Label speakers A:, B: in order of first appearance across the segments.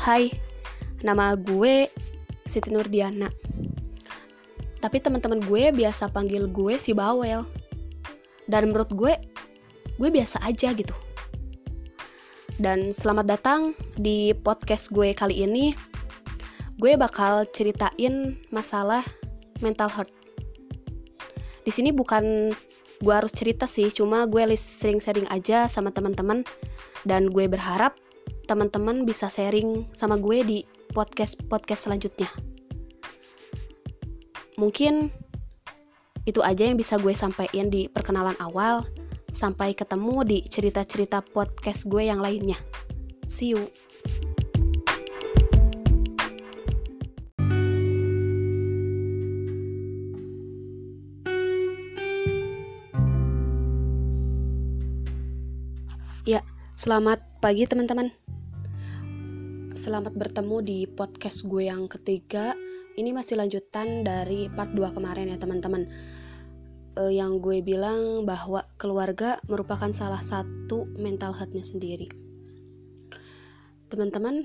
A: Hai, nama gue Siti Nurdiana. Tapi teman-teman gue biasa panggil gue si Bawel. Dan menurut gue, gue biasa aja gitu. Dan selamat datang di podcast gue kali ini. Gue bakal ceritain masalah mental health. Di sini bukan gue harus cerita sih, cuma gue list sering sharing aja sama teman-teman dan gue berharap teman-teman bisa sharing sama gue di podcast-podcast selanjutnya. Mungkin itu aja yang bisa gue sampaikan di perkenalan awal. Sampai ketemu di cerita-cerita podcast gue yang lainnya. See you. Ya, selamat pagi teman-teman. Selamat bertemu di podcast gue yang ketiga. Ini masih lanjutan dari part 2 kemarin ya teman-teman. Uh, yang gue bilang bahwa keluarga merupakan salah satu mental health-nya sendiri. Teman-teman,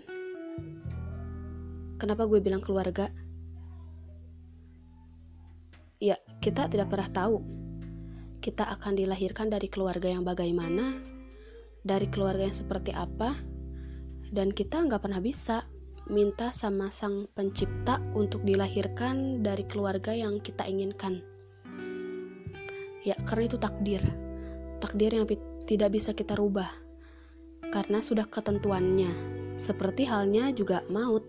A: kenapa gue bilang keluarga? Ya, kita tidak pernah tahu kita akan dilahirkan dari keluarga yang bagaimana, dari keluarga yang seperti apa, dan kita nggak pernah bisa minta sama sang pencipta untuk dilahirkan dari keluarga yang kita inginkan. Ya, karena itu takdir. Takdir yang tidak bisa kita rubah. Karena sudah ketentuannya. Seperti halnya juga maut.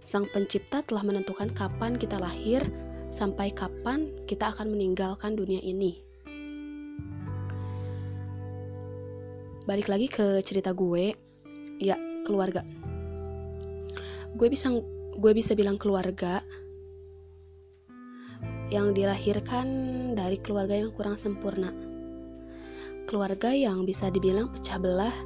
A: Sang pencipta telah menentukan kapan kita lahir sampai kapan kita akan meninggalkan dunia ini. Balik lagi ke cerita gue, ya keluarga. Gue bisa gue bisa bilang keluarga yang dilahirkan dari keluarga yang kurang sempurna. Keluarga yang bisa dibilang pecah belah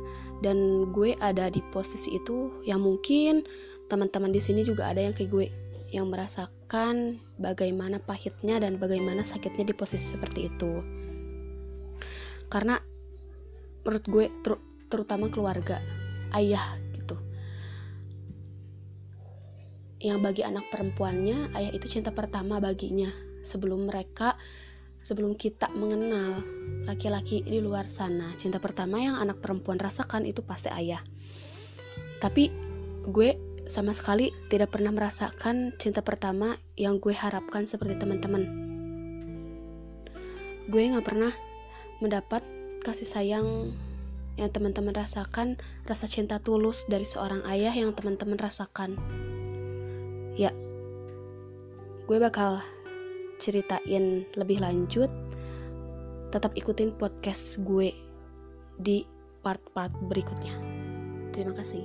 A: dan gue ada di posisi itu yang mungkin teman-teman di sini juga ada yang kayak gue yang merasakan bagaimana pahitnya dan bagaimana sakitnya di posisi seperti itu. Karena menurut gue ter terutama keluarga, ayah gitu. Yang bagi anak perempuannya, ayah itu cinta pertama baginya sebelum mereka sebelum kita mengenal laki-laki di luar sana. Cinta pertama yang anak perempuan rasakan itu pasti ayah. Tapi gue sama sekali tidak pernah merasakan cinta pertama yang gue harapkan seperti teman-teman. Gue gak pernah mendapat kasih sayang yang teman-teman rasakan, rasa cinta tulus dari seorang ayah yang teman-teman rasakan. Ya, gue bakal ceritain lebih lanjut. Tetap ikutin podcast gue di part-part berikutnya. Terima kasih.